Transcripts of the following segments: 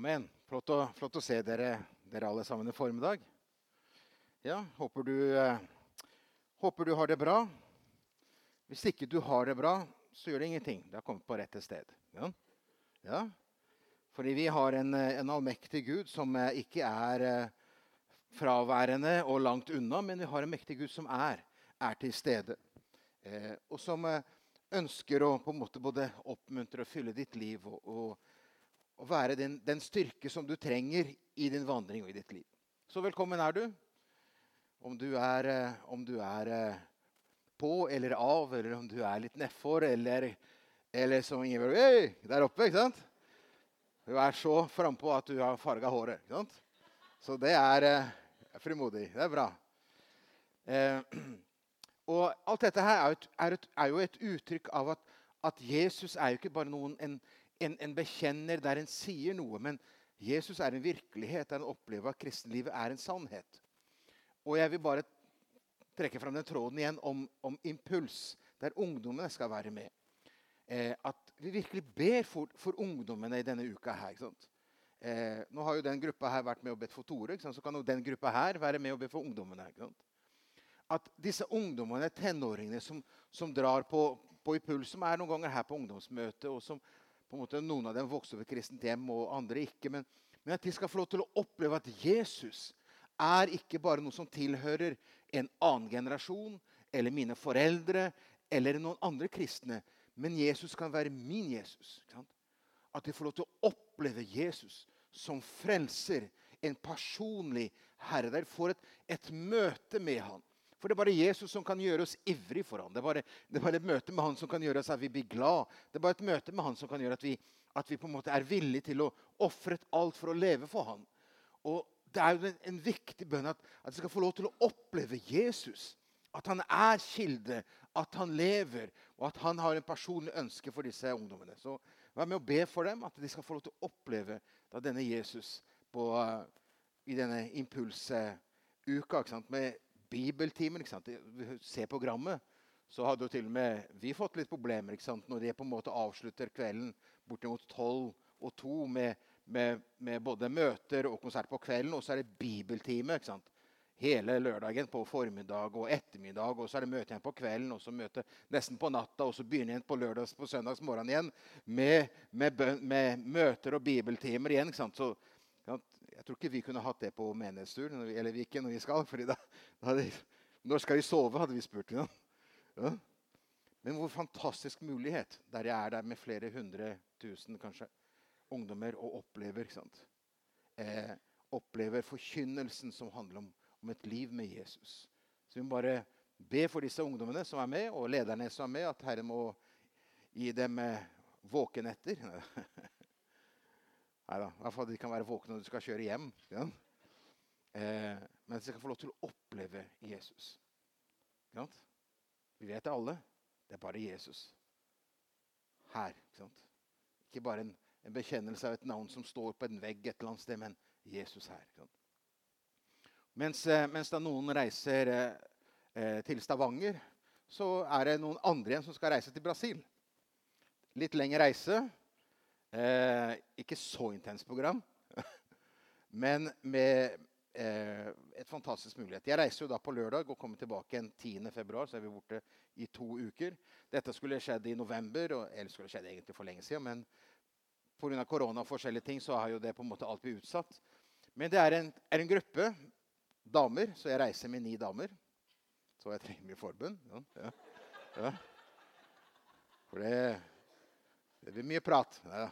Amen. Flott å, flott å se dere, dere, alle sammen i formiddag. Ja, håper du, eh, håper du, har det bra. Hvis ikke du har det bra, så gjør det ingenting. Du har kommet på rette sted. Ja? ja? Fordi vi har en, eh, en allmektig Gud som eh, ikke er eh, fraværende og langt unna, men vi har en mektig Gud som er, er til stede. Eh, og som eh, ønsker å på en måte både oppmuntre og fylle ditt liv og, og å være den, den, styrke som du trenger i din vandring og i ditt liv. Så velkommen er du. Om du er, eh, om du er eh, på eller av, eller om du er litt nedfor, eller, eller som Ingeborg hey, der oppe. ikke sant? Du er så frampå at du har farga håret. ikke sant? Så det er eh, frimodig. Det er bra. Eh, og alt dette her er, er, et, er, jo et uttrykk av at, at Jesus er jo ikke bare noen, en, en, en, bekjenner der en sier noe, men Jesus er en virkelighet en opplever at kristenlivet er en sannhet. Og jeg vil bare trekke fram den tråden igjen om, om impuls, der ungdommene skal være med. Eh, at vi virkelig ber for, for, ungdommene i denne uka her. Eh, nå har jo den gruppa her vært med og bedt for Tore. Så kan jo den gruppa her være med og be for ungdommene. At disse ungdommene, tenåringene som, som drar på, på impuls, som er noen ganger her på ungdomsmøtet, og som på en måte Noen av dem vokste opp i kristent hjem, og andre ikke. Men, men, at de skal få lov til å oppleve at Jesus er ikke bare noe som tilhører en annen generasjon eller mine foreldre eller noen andre kristne. Men Jesus kan være min Jesus. At de får lov til å oppleve Jesus som frelser. En personlig herre. Der får et, et møte med han. For det er bare Jesus som kan gjøre oss ivrig for ham. Det er, bare, det er bare et møte med han som kan gjøre oss at vi blir glad. Det er bare et møte med han som kan gjøre at vi, at vi på en måte er villige til å ofre alt for å leve for han. Og Det er jo en, en viktig bønn at, at vi skal få lov til å oppleve Jesus. At han er kilde, at han lever, og at han har en personlig ønske for disse ungdommene. Så vær med å be for dem, at de skal få lov til å oppleve denne Jesus på, uh, i denne impulsuka. Med bibeltimen. Se programmet. Så hadde jo til og med vi fått litt problemer ikke sant? når de på en måte avslutter kvelden bortimot tolv og to med, med, med, både møter og konsert på kvelden, og så er det bibeltime. Hele lørdagen på formiddag og ettermiddag, og så er det møte igjen på kvelden, og så møte nesten på natta, og så begynner igjen på lørdags på søndags morgen igjen med, med, møter og bibeltimer igjen. ikke sant? Så jeg tror ikke vi kunne hatt det på menighetstur. Eller vi ikke når vi skal. fordi da, da hadde, Når skal vi sove, hadde vi spurt. Ja. Men hvor fantastisk mulighet der jeg er der med flere hundre tusen kanskje, ungdommer og opplever ikke eh, opplever forkynnelsen som handler om, om, et liv med Jesus. Så vi må bare be for disse ungdommene som er med, og lederne som er med, at Herre må gi dem eh, våkenetter. Nei da. I hvert fall de kan være våkne når du skal kjøre hjem. Ja. Eh, men de skal få lov til å oppleve Jesus. Ja. Vi vet det alle. Det er bare Jesus her. Ikke, ikke bare en, en, bekjennelse av et navn som står på en vegg et eller annet sted, men Jesus her. Mens, sant? mens, da noen reiser eh, eh, til Stavanger, så er det noen andre igjen som skal reise til Brasil. Litt lengre reise. Eh, ikke så intenst program, men med eh, et fantastisk mulighet. Jeg reiser jo da på lørdag og kommer tilbake igjen 10.2. Så er vi borte i to uker. Dette skulle skjedd i november, og, eller skulle skjedd egentlig for lenge siden. Men pga. korona og forskjellige ting så har jo det på en måte alt blitt utsatt. Men det er en, er en, gruppe damer, så jeg reiser med ni damer. Så jeg trenger mye forbund. Ja, ja. For det det blir mye prat. Ja.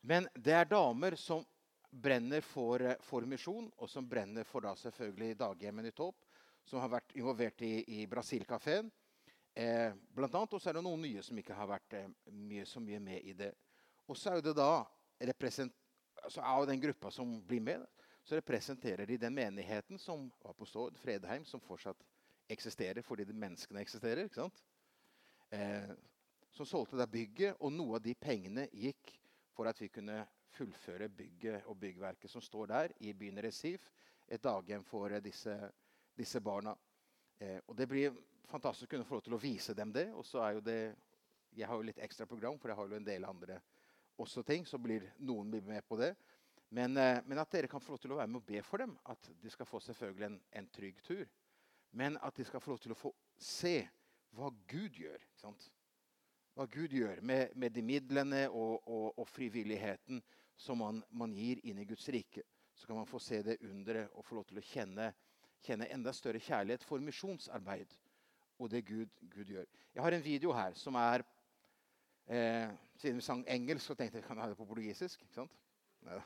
Men det er damer som brenner for, eh, for misjon, og som brenner for da selvfølgelig daghjemmen i Håp, som har vært involvert i, i Brasilkafeen. Eh, blant annet, og så er det noen nye som ikke har vært eh, mye, så mye med i det. Og så er det da altså Av den gruppa som blir med, så representerer de den menigheten som var på Stord, Fredheim, som fortsatt eksisterer fordi de menneskene eksisterer. ikke sant? Eh, som solgte det bygget, og noe av de pengene gikk for at vi kunne fullføre bygget og byggverket som står der i byen Resif. Et daghjem for disse, disse barna. Eh, og Det blir fantastisk å kunne få lov til å vise dem det. Og så er jo det Jeg har jo litt ekstra program, for jeg har jo en del andre også ting, så blir noen blir med på det. Men, eh, men, at dere kan få lov til å være med og be for dem. At de skal få selvfølgelig en, en trygg tur. Men at de skal få lov til å få se hva Gud gjør. Hva Gud gjør med, med de midlene og, og, og frivilligheten som man, man, gir inn i Guds rike. Så kan man få se det underet og få lov til å kjenne, kjenne enda større kjærlighet for misjonsarbeid og det Gud, Gud, gjør. Jeg har en video her som er eh, Siden vi sang engelsk, så tenkte jeg kan jeg ha det på portugisisk. ikke sant? Neida.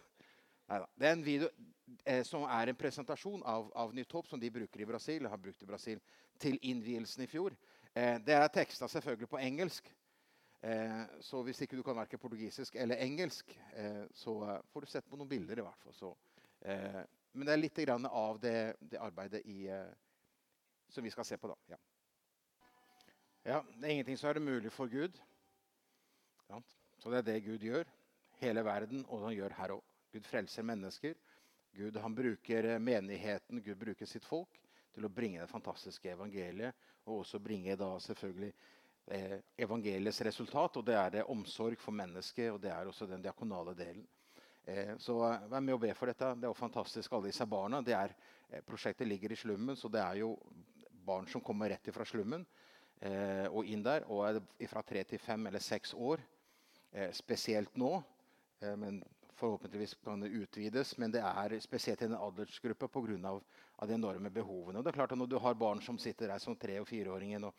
Neida. Det er en video eh, som er en presentasjon av, av Nytt Håp, som de bruker i Brasil. har brukt i Brasil til innvielsen i fjor. Eh, det er teksta selvfølgelig på engelsk. Eh, så hvis ikke du kan verken portugisisk eller engelsk, eh, så får du sett på noen bilder. i hvert fall. Eh, men det er litt av det, det arbeidet i, som vi skal se på. da. Ja. Ja, Det er ingenting som er umulig mulig for Gud. Så det er det Gud gjør. Hele verden, og han gjør her òg. Gud frelser mennesker. Gud bruker menigheten, Gud bruker sitt folk til å bringe det fantastiske evangeliet. Og også bringe da selvfølgelig evangeliets resultat. Og det er det omsorg for mennesket, og det er også den diakonale delen. Eh, så eh, vær med og be for dette. Det er jo fantastisk, alle disse barna. Er, eh, prosjektet ligger i slummen, så det er jo barn som kommer rett fra slummen eh, og inn der. Og er fra tre til fem eller seks år. Eh, spesielt nå. Eh, men forhåpentligvis kan det utvides. Men det er spesielt i en aldersgruppe pga. De enorme behovene. Og det er klart at Når du har barn som sitter der som tre- og fireåringen og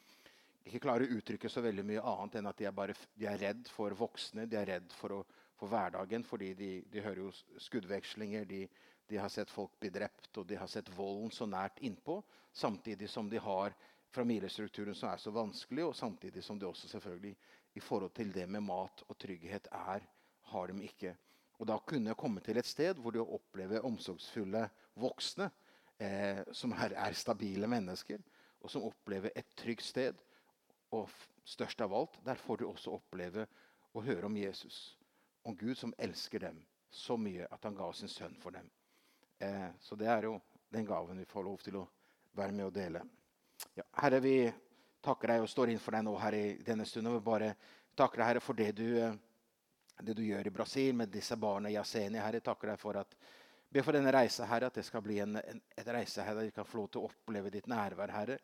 ikke klarer å uttrykke så veldig mye annet enn at de er, bare, de er redd for voksne, de er redd for, å, for hverdagen fordi de, de, hører jo skuddvekslinger, de, de har sett folk bli drept, og de har sett volden så nært innpå. Samtidig som de har familiestrukturen som er så vanskelig, og samtidig som det også selvfølgelig i forhold til det med mat og trygghet er, har de ikke. Og da kunne jeg komme til et sted hvor de opplever omsorgsfulle voksne eh, som er, er, stabile mennesker, og som opplever et trygt sted. Og størst av alt, der får du også oppleve å høre om Jesus. Om Gud som elsker dem så mye at han ga sin sønn for dem. Eh, så det er jo den gaven vi får lov til å være med og dele. Ja, herre, vi takker deg og står inn for deg nå her i denne stunden. Vi bare takker deg, Herre, for det du, eh, det du gjør i Brasil med disse barna i Aseni. Herre, takker deg for at Be for denne reisa, Herre, at det skal bli en, en, et reise her der vi kan få lov til å oppleve ditt nærvær, Herre.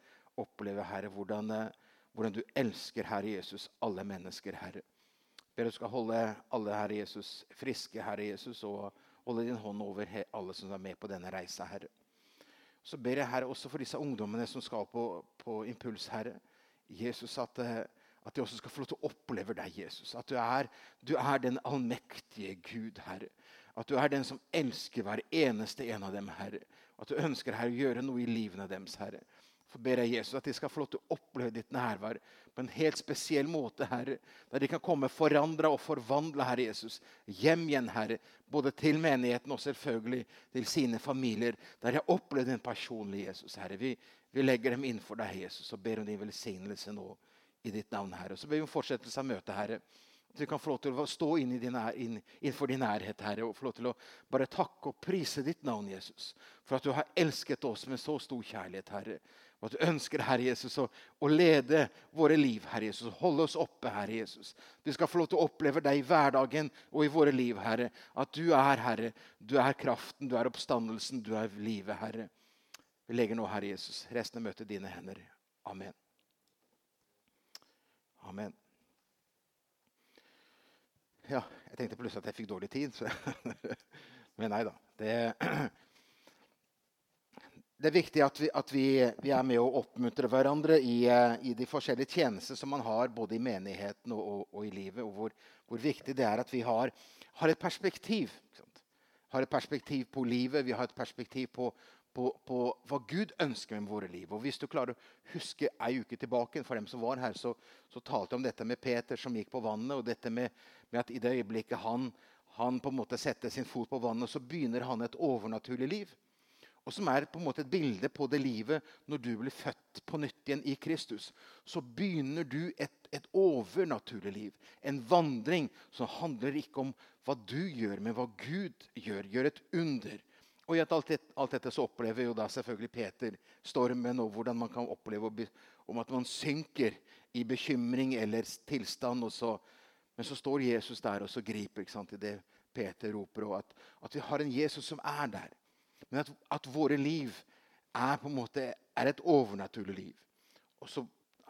Oppleve, Herre, hvordan, eh, hvordan du elsker, Herre Jesus, alle mennesker, Herre. Ber du skal holde alle, Herre Jesus, friske, Herre Jesus, og holde din hånd over alle som er med på denne reisa, Herre. Så ber jeg Herre også for disse ungdommene som skal på, på impuls, Herre. Jesus, at, eh, at de også skal få lov til å oppleve deg, Jesus. At du er, du er den allmektige Gud, Herre. At du er den som elsker hver eneste en av dem, Herre. At du ønsker Herre, å gjøre noe i livene deres, Herre. For ber jeg Jesus at de skal få lov til å oppleve ditt nærvær på en helt spesiell måte, Herre. Der de kan komme forandra og forvandla, Herre Jesus, hjem igjen, Herre. Både til menigheten og selvfølgelig til sine familier. Der jeg opplevde en personlig Jesus, Herre. Vi, vi legger dem innenfor deg, Jesus, og ber om din velsignelse nå i ditt navn, Herre. Så ber vi om fortsettelse av møtet, Herre. At vi kan få lov til å stå inn, din, inn, innenfor din nærhet, Herre, og få lov til å bare takke og prise ditt navn, Jesus. For at du har elsket oss med så stor kjærlighet, Herre. Og at du ønsker, Herre Jesus, å, å lede våre liv, Herre Jesus. Holde oss oppe, Herre Jesus. Vi skal få lov til å oppleve deg i hverdagen og i våre liv, Herre. At du er Herre. Du er kraften, du er oppstandelsen, du er livet, Herre. Vi legger nå, Herre Jesus, resten av møtet i dine hender. Amen. Amen. Ja, jeg tenkte plutselig at jeg fikk dårlig tid. Så. Men nei da. Det, det er viktig at, vi, at vi, vi, er med å oppmuntre hverandre i, i, de forskjellige tjenester som man har både i menigheten og, og, og i livet. Og hvor, hvor, viktig det er at vi har, har et perspektiv. Har et perspektiv på livet, vi har et perspektiv på, på, på, hva Gud ønsker med våre liv. Og Hvis du klarer å huske ei uke tilbake, for dem som var her, så, så talte jeg om dette med Peter som gikk på vannet, og dette med, med at i det øyeblikket han, han, på en måte setter sin fot på vannet, så begynner han et overnaturlig liv. Og som er på en måte et bilde på det livet når du blir født på nytt igjen i Kristus. Så begynner du et, et overnaturlig liv. En vandring som handler ikke om hva du gjør, men hva Gud gjør. Gjør et under. Og i alt, alt, dette så opplever jo da selvfølgelig Peter stormen, og hvordan man kan oppleve om at man synker i bekymring eller tilstand. Så, Men så står Jesus der og så griper ikke sant, i det Peter roper. og at, at, vi har en Jesus som er der. Men at, at våre liv er på en måte et overnaturlig liv. Og så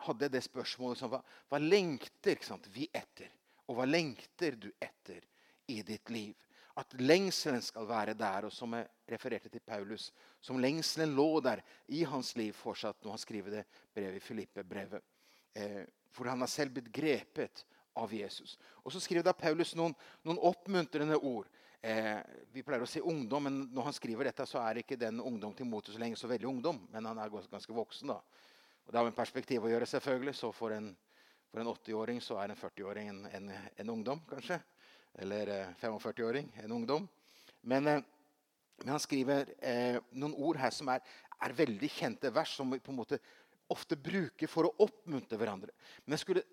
hadde jeg det spørsmålet som hva, hva lengter vi etter? Og hva lengter du etter i ditt liv? At lengselen skal være der. Og som jeg refererte til Paulus, som lengselen lå der i hans liv fortsatt når han skriver det brevet i Filippe-brevet. Eh, for han har selv blitt grepet av Jesus. Og Så skriver da Paulus noen, noen oppmuntrende ord. Eh, vi pleier å si ungdom, men når han skriver dette, så er ikke den ungdom til Motus lenger så veldig ungdom. Men han er ganske voksen. da. Og Det har med perspektiv å gjøre, selvfølgelig. Så for en, en 80-åring så er en 40-åring en, en, en, ungdom, kanskje. Eller eh, 45-åring en ungdom. Men, eh, men han skriver eh, noen ord her som er, er veldig kjente vers, som vi på en måte ofte bruker for å oppmuntre hverandre. Men jeg skulle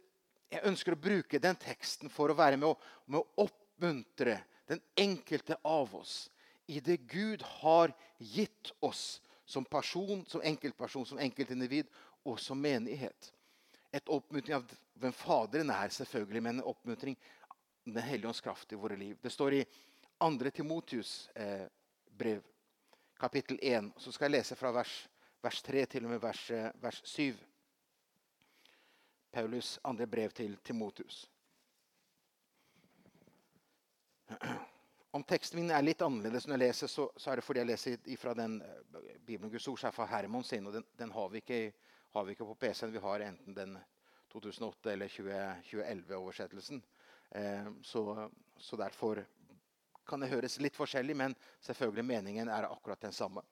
jeg ønsker å bruke den teksten for å være med å, med å oppmuntre den enkelte av oss i det Gud har gitt oss som person, som enkeltperson, som enkeltindivid og som menighet. Et oppmuntring av hvem Faderen er, selvfølgelig, men en oppmuntring av Den hellige ånds kraft i våre liv. Det står i 2. Timotius eh, brev, kapittel 1. Så skal jeg lese fra vers, vers 3 til og med vers, eh, vers 7. Paulus' andre brev til Timotus. Om teksten min er litt annerledes når jeg leser, så, så er det fordi jeg leser fra den uh, Bibelen Guds ord fra Hermon sin. og Den, den har, vi ikke, har, vi ikke, på PC-en. Vi har enten den 2008- eller 2011-oversettelsen. Eh, så, så, derfor kan det høres litt forskjellig, men selvfølgelig meningen er akkurat den samme.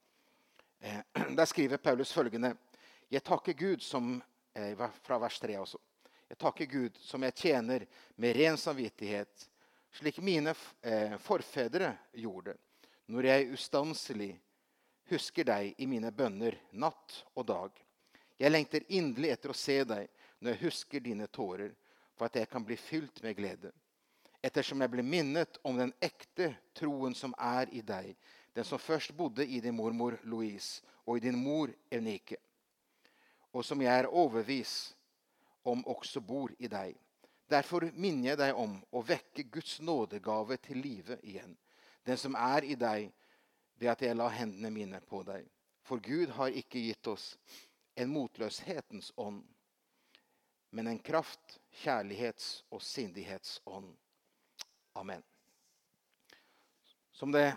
Eh, der skriver Paulus følgende.: Jeg takker Gud som Eh, fra vers 3 også. Jeg takker Gud, som jeg tjener med ren samvittighet, slik mine eh, forfedre gjorde, når jeg ustanselig husker deg i mine bønner natt og dag. Jeg lengter inderlig etter å se deg når jeg husker dine tårer, for at jeg kan bli fylt med glede. Ettersom jeg ble minnet om den ekte troen som er i deg, den som først bodde i din mormor Louise og i din mor Eunike og som jeg er overbevist om også bor i deg. Derfor minner jeg deg om å vekke Guds nådegave til live igjen, den som er i deg ved at jeg la hendene mine på deg. For Gud har ikke gitt oss en motløshetens ånd, men en kraft, kjærlighets- og sindighetsånd. Amen. Som, det,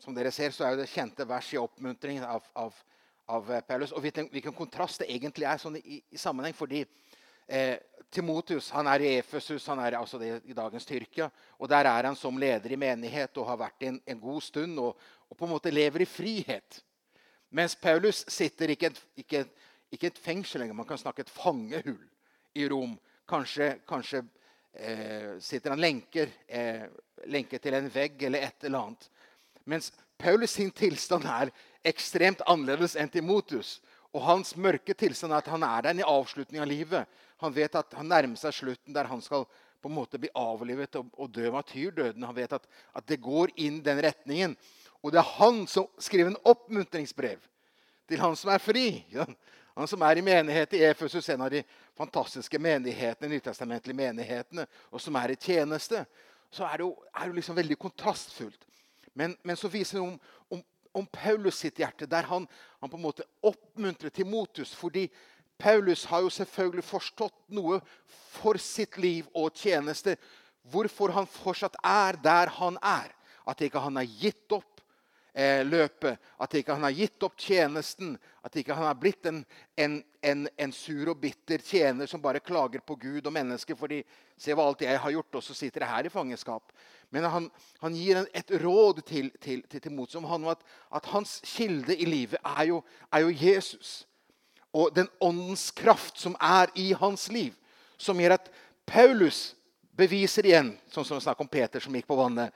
som, dere ser, så er det kjente vers i oppmuntringen av, av av Paulus. Og hvilken kontrast det egentlig er sånn i, i sammenheng. Fordi eh, Timotius han er i Efesus, han er altså det, i dagens Tyrkia. Og der er han som leder i menighet og har vært en, en god stund og, og, på en måte lever i frihet. Mens Paulus sitter ikke ikke et fengsel lenger, man kan snakke et fangehull i Rom. Kanskje, kanskje eh, sitter han lenker, eh, lenker til en vegg eller et eller annet. Mens Paulus sin tilstand er ekstremt annerledes enn Timotius. Og hans mørke tilstand er at han er der i avslutningen av livet. Han vet at han nærmer seg slutten der han skal på en måte bli avlivet og, og dø martyrdøden. Han vet at, at, det går inn den retningen. Og det er han som skriver en oppmuntringsbrev til han som er fri. Han som er i menighet i Efesus, en av de fantastiske menighetene, nytestamentlige menighetene, og som er i tjeneste. Så er det jo, er det liksom veldig kontrastfullt. Men, men så viser det om, om, om, Paulus sitt hjerte, der han, han, på en måte oppmuntrer Timotus. Fordi Paulus har jo selvfølgelig forstått noe for sitt liv og tjeneste. Hvorfor han fortsatt er der han er. At ikke han har gitt opp eh, løpet. At ikke han har gitt opp tjenesten. At ikke han har blitt en, en, en, en, sur og bitter tjener som bare klager på Gud og mennesker. fordi se hva alt jeg har gjort, og så sitter jeg her i fangenskap. Men han, han gir et råd til, til, til, til mot, som handler at, at, hans kilde i livet er jo, er jo Jesus. Og den åndens kraft som er i hans liv, som gjør at Paulus beviser igjen, sånn som vi snakker om Peter som gikk på vannet,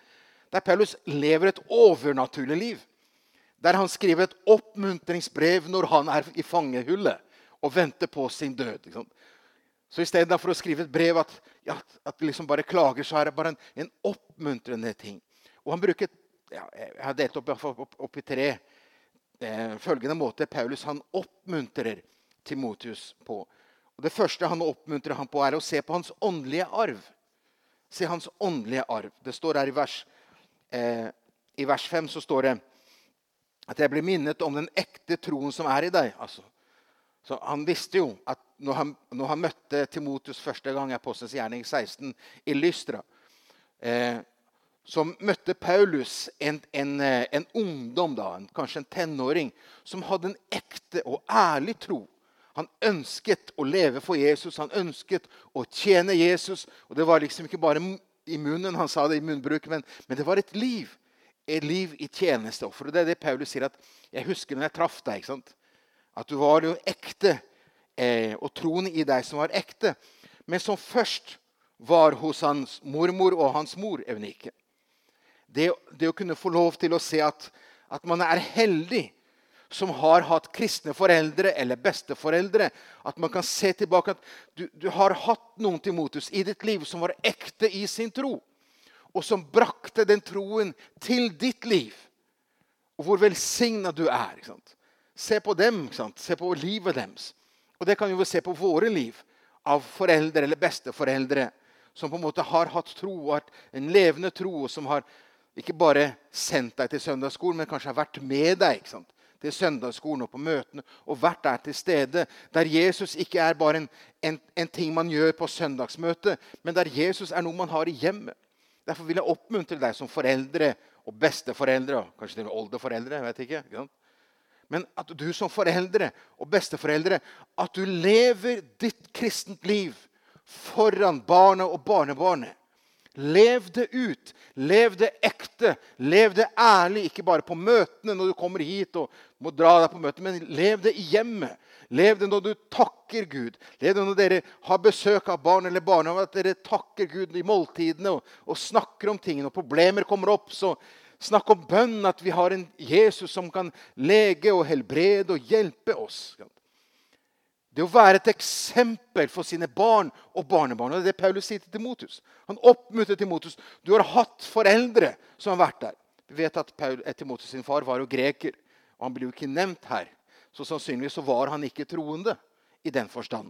der Paulus lever et overnaturlig liv. Der han skriver et oppmuntringsbrev når han er i fangehullet og venter på sin død. Så istedenfor å skrive et brev at, ja, at liksom bare klager, så er det bare en, en oppmuntrende ting. Og han bruker, ja, Jeg har delt opp, opp, opp i tre eh, følgende måte Paulus han oppmuntrer Timotius på. Og det første han oppmuntrer ham på, er å se på hans åndelige arv. Se hans åndelige arv. Det står her i vers, eh, i vers 5 så står det at jeg blir minnet om den ekte troen som er i deg. Altså, så Han visste jo at når han, når han møtte Timotus første gang Apostelens gjerning 16 i Lystra, eh, så møtte Paulus en, en, eh, en ungdom, da, en, kanskje en tenåring, som hadde en ekte og ærlig tro. Han ønsket å leve for Jesus, han ønsket å tjene Jesus. Og det var liksom ikke bare i munnen, han sa det i munnbruk, men, men det var et liv. Et liv i tjenesteoffer. Og det er det Paulus sier at jeg husker når jeg traff deg. ikke sant? At du var jo ekte, eh, og troen i deg som var ekte. Men som først var hos hans mormor og hans mor Eunike. Det, det, å kunne få lov til å se at, at man er heldig som har hatt kristne foreldre eller besteforeldre. At man kan se tilbake at du, du har hatt noen Timotus i ditt liv som var ekte i sin tro. Og som brakte den troen til ditt liv. Og hvor velsigna du er. Se på dem. Se på livet deres. Og det kan vi se på våre liv av foreldre eller besteforeldre som på en måte har hatt tro, en levende tro, og som har ikke bare sendt deg til søndagsskolen, men kanskje har vært med deg. til søndagsskolen og på møtene og vært der til stede. Der Jesus ikke er bare en, en, en ting man gjør på søndagsmøtet, men der Jesus er noe man har i hjemmet. Derfor vil jeg oppmuntre deg som foreldre og besteforeldre og kanskje til og med oldeforeldre. jeg vet ikke, ikke Men at du som foreldre og besteforeldre at du lever ditt kristent liv foran barna og barnebarnet. Lev det ut. Lev det ekte. Lev det ærlig. Ikke bare på møtene når du kommer hit og må dra deg på møte, men lev det i hjemmet. Lev det når du takker Gud. Lev det når dere har besøk av barn eller barnehage, at dere takker Gud i måltidene og, og snakker om tingene. Når problemer kommer opp, så snakk om bønn. At vi har en Jesus som kan lege og helbrede og hjelpe oss. Det å være et eksempel for sine barn og barnebarn. Og det er det Paulus sier til Timotus. Han oppmuntrer Timotus. Du har hatt foreldre som har vært der. Vi vet at eh, Timotus sin far var jo greker, og han blir jo ikke nevnt her. Så sannsynligvis så var han ikke troende i den forstand.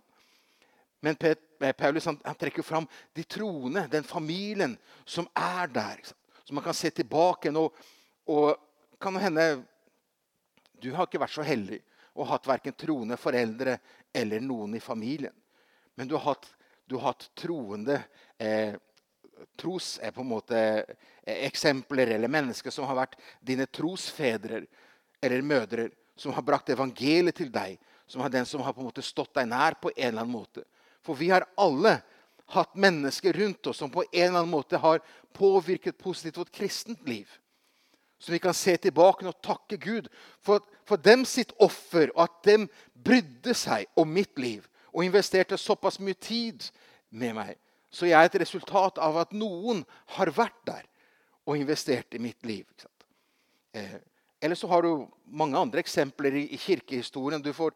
Men eh, Paulus han, han trekker fram de troende, den familien som er der. Så man kan se tilbake. Og, og kan hende du har ikke vært så heldig og hatt verken troende foreldre eller noen i familien. Men du har hatt, du har hatt troende eh, tros er på en måte eh, eksempler eller mennesker som har vært dine trosfedre eller mødre, som har brakt evangeliet til deg, som har den som har på en måte stått deg nær på en eller annen måte. For vi har alle hatt mennesker rundt oss som på en eller annen måte har påvirket positivt vårt kristent liv. Så vi kan se tilbake og takke Gud for, for dem sitt offer, og at dem brydde seg om mitt liv og investerte såpass mye tid med meg. Så jeg er et resultat av at noen har vært der og investert i mitt liv. Eh, eller så har du mange andre eksempler i, i kirkehistorien. Får,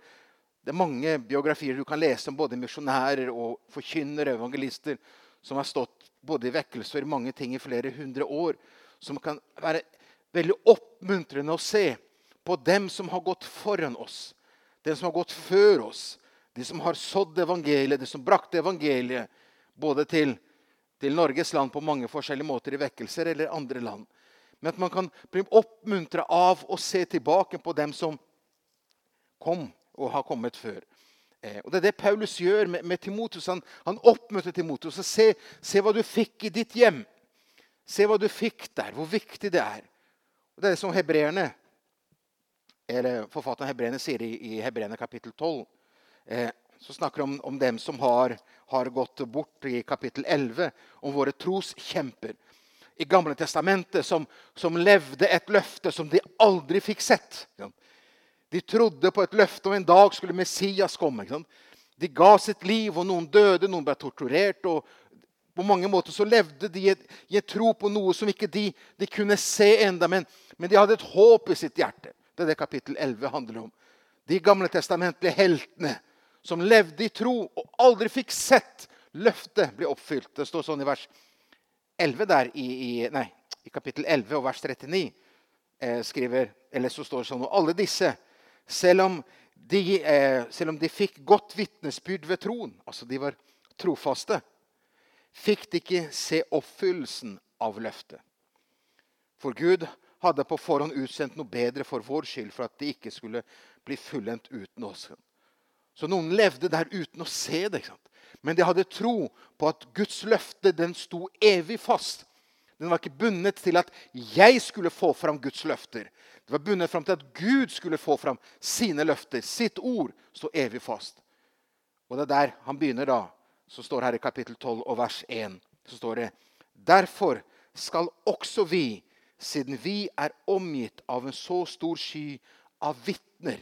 det er mange biografier du kan lese om både misjonærer og forkynnere, evangelister, som har stått både i vekkelse og i mange ting i flere hundre år. Som kan være veldig oppmuntrende å se på dem som har gått foran oss. dem som har gått før oss. De som har sådd evangeliet, de som brakte evangeliet både til, til, Norges land på mange forskjellige måter i vekkelser eller andre land. Men at man kan bli oppmuntra av å se tilbake på dem som kom og har kommet før. Eh, og Det er det Paulus gjør med, med Timotus. Han, han oppmuntrer Timotus. Se, se hva du fikk i ditt hjem. Se hva du fikk der, hvor viktig det er. Og Det er som hebreerne, eller forfatteren hebreerne sier i, i hebreerne kapittel 12. Eh, så snakker om, om dem som har, har, gått bort i kapittel 11, om våre troskjemper i Gamle testamentet som, som, levde et løfte som de aldri fikk sett. De trodde på et løfte om en dag skulle Messias komme. De ga sitt liv, og noen døde, noen ble torturert. og På mange måter så levde de i en tro på noe som ikke de, de kunne se enda, men men de hadde et håp i sitt hjerte. Det er det kapittel 11 handler om. De gamle testamentlige heltene som levde i tro og aldri fikk sett løftet bli oppfylt. Det står sånn i vers 11 der i, i, nei, i kapittel 11 og vers 39. Eh, skriver, eller så står det sånn Og alle disse, selv om de, eh, selv om de fikk godt vitnesbyrd ved troen, altså de var trofaste, fikk de ikke se oppfyllelsen av løftet. For Gud hadde på forhånd utsendt noe bedre for vår skyld, for at de ikke skulle bli fullendt uten oss. Så noen levde der uten å se det. Men de hadde tro på at Guds løfte den sto evig fast. Den var ikke bundet til at jeg skulle få fram Guds løfter. Det var bundet fram til at Gud skulle få fram sine løfter. Sitt ord sto evig fast. Og det er der han begynner da. Så står her i kapittel 12 og vers 1. Så står det Derfor skal også vi, siden vi er omgitt av en så stor sky av vitner,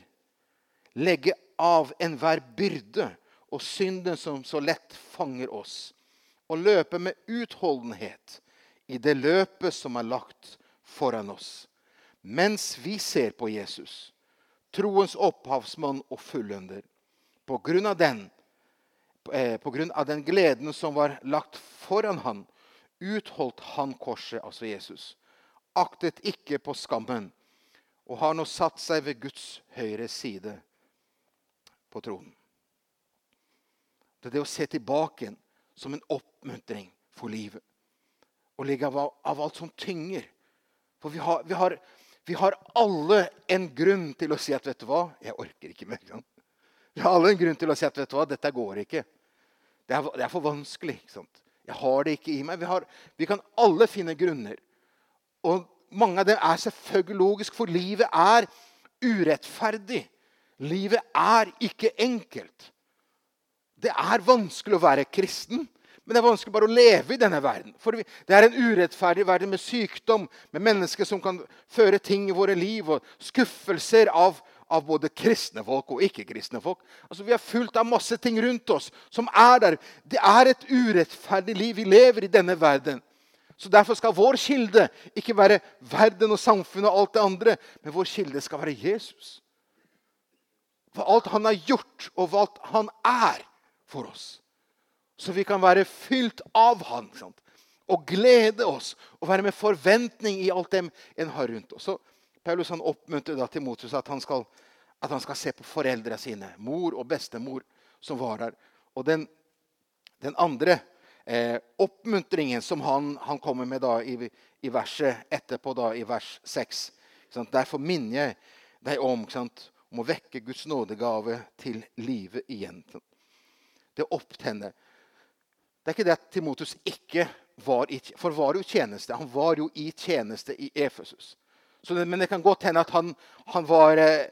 legge av enhver byrde og synden som så lett fanger oss, og løpe med utholdenhet i det løpet som er lagt foran oss, mens vi ser på Jesus, troens opphavsmann og fullender. På grunn av den, på grunn av den gleden som var lagt foran han, utholdt han korset, altså Jesus, aktet ikke på skammen, og har nå satt seg ved Guds høyre side på tronen. Det er det å se tilbake som en oppmuntring for livet. Og ligge av, av alt som tynger. For vi har, vi, har, vi har, alle en grunn til å si at vet du hva, jeg orker ikke mer. Vi har alle en grunn til å si at vet du hva, dette går ikke. Det er, det er for vanskelig. ikke sant? Jeg har det ikke i meg. Vi, har, vi, kan alle finne grunner. Og mange av dem er selvfølgelig logisk, for livet er urettferdig. Livet er ikke enkelt. Det er vanskelig å være kristen, men det er vanskelig bare å leve i denne verden. For det er en urettferdig verden med sykdom, med mennesker som kan føre ting i våre liv, og skuffelser av, av både kristne folk og ikke-kristne folk. Altså, Vi er fullt av masse ting rundt oss som er der. Det er et urettferdig liv vi lever i denne verden. Så Derfor skal vår kilde ikke være verden og samfunnet og alt det andre, men vår kilde skal være Jesus. For alt han har gjort, og hva han er for oss. Så vi kan være fylt av han og glede oss og være med forventning i alt det en har rundt oss. Så Paulus han oppmuntrer da Timotius at han skal, at han skal se på foreldrene sine, mor og bestemor, som var der. Og den, den andre eh, oppmuntringen som han, han, kommer med da i, i, verset etterpå, da, i vers 6 Derfor minner jeg deg om, om å vekke Guds nådegave til live igjen. Det opptenner. Det er ikke det at Timotus ikke var i For var jo tjeneste. Han var jo i tjeneste i Efesus. Det, men det kan godt hende at han, han var eh,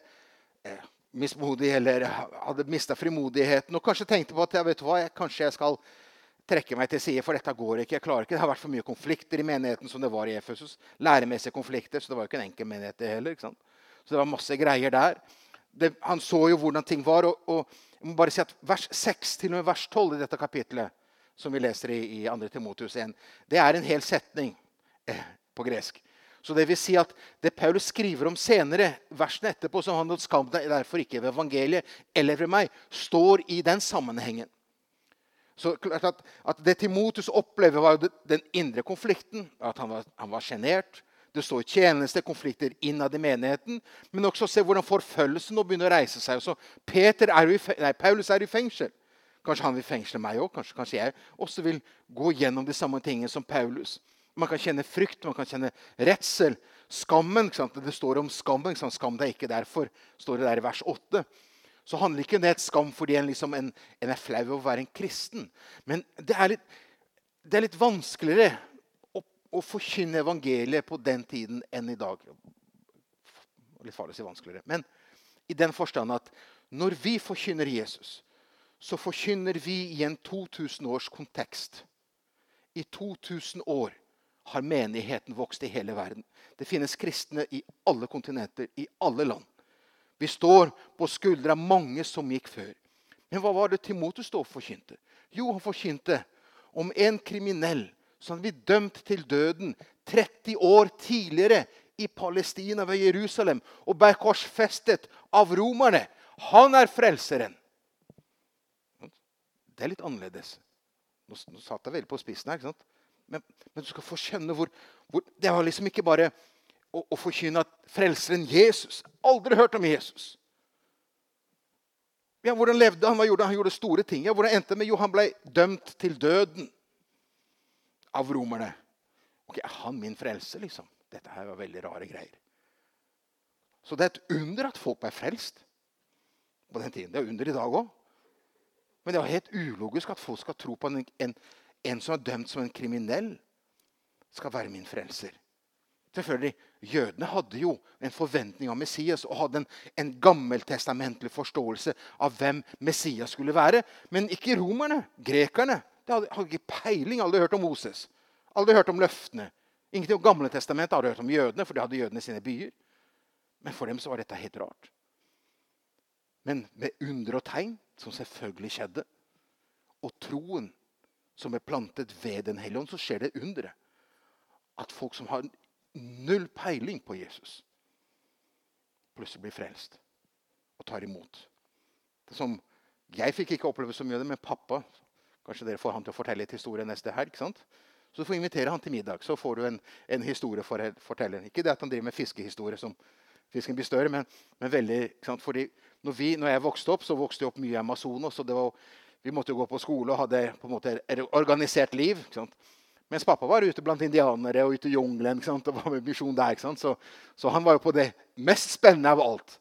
eh mismodig eller hadde mista frimodigheten og kanskje tenkte på at ja, vet hva, jeg, kanskje jeg skal trekke meg til side, for dette går ikke. jeg klarer ikke. Det har vært for mye konflikter i menigheten som det var i Efesus. Læremessige konflikter, så det var jo ikke en enkel menighet det heller. ikke sant? Så det var masse greier der. Det, han så jo hvordan ting var. og, og jeg må bare si at Vers 6 til og med vers 12 i dette kapitlet, som vi leser i, i 2. Timotius 1, det er en hel setning eh, på gresk. Så det vil si at det Paulus skriver om senere, versene etterpå, som han skam deg derfor ikke ved evangeliet eller ved meg, står i den sammenhengen. Så klart at, at Det Timotus opplever, var den indre konflikten. At han var sjenert. Det står tjeneste, konflikter innad i menigheten. Men også se hvordan forfølgelsen nå begynner å reise seg. Så Peter er i, nei, Paulus er i fengsel. Kanskje han vil fengsle meg òg. Kanskje, kanskje, jeg også vil gå gjennom de samme tingene som Paulus. Man kan kjenne frykt, man kan kjenne redsel. Skammen. Det står om skammen. Skam deg ikke derfor, står det der i vers 8 så handler ikke det et skam fordi en, liksom en, en, er flau over å være en kristen. Men det er litt, det er litt vanskeligere å, å, forkynne evangeliet på den tiden enn i dag. Litt farlig å si vanskeligere. Men i den forstand at når vi forkynner Jesus, så forkynner vi i en 2000 års kontekst. I 2000 år har menigheten vokst i hele verden. Det finnes kristne i alle kontinenter, i alle land. Vi står på skuldre av mange som gikk før. Men hva var det Timotus da forkynte? Jo, han forkynte om en kriminell som ble dømt til døden 30 år tidligere i Palestina, ved Jerusalem, og ble korsfestet av romerne. Han er frelseren. Det er litt annerledes. Nå satt jeg veldig på spissen her. ikke sant? Men, men, du skal få skjønne hvor, hvor Det var liksom ikke bare å, å forkynne at frelseren Jesus Aldri hørt om Jesus. Ja, Hvordan levde han? Hva gjorde han? Han gjorde store ting. Ja, hvordan endte det med? Jo, han ble dømt til døden. av romerne. Ok, Er han min frelse, liksom? Dette her var veldig rare greier. Så det er et under at folk ble frelst på den tiden. Det er under i dag òg. Men det er helt ulogisk at folk skal tro på en, en, en som er dømt som en kriminell, skal være min frelser. Selvfølgelig, Jødene hadde jo en forventning av Messias og hadde en, en gammeltestamentlig forståelse av hvem Messias skulle være. Men ikke romerne, grekerne. De hadde, hadde ikke peiling. Aldri hørt om Moses. Aldri hørt om løftene. Ingenting om Gamle testamentet hadde hørt om jødene, for de hadde jødene i sine byer. Men for dem så var dette helt rart. Men med under og tegn, som selvfølgelig skjedde, og troen som er plantet ved Den hellige ånd, så skjer det underet. At folk som har null peiling på Jesus, plutselig blir frelst og tar imot. Det som, jeg fikk ikke oppleve så mye av det, men pappa Kanskje dere får han til å fortelle litt historie neste helg. sant? Så du får invitere han til middag, så får du en, en historie for å fortelle. Ikke det at han driver med fiskehistorie, som fisken blir større, men, men veldig Fordi når, vi, når, jeg vokste opp, så vokste jeg opp mye i Amazonas. og det var, Vi måtte jo gå på skole og hadde på en måte organisert liv. Mens pappa var ute blant indianere og ute i jungelen og var med misjon der. Så, så, han var jo på det mest spennende av alt.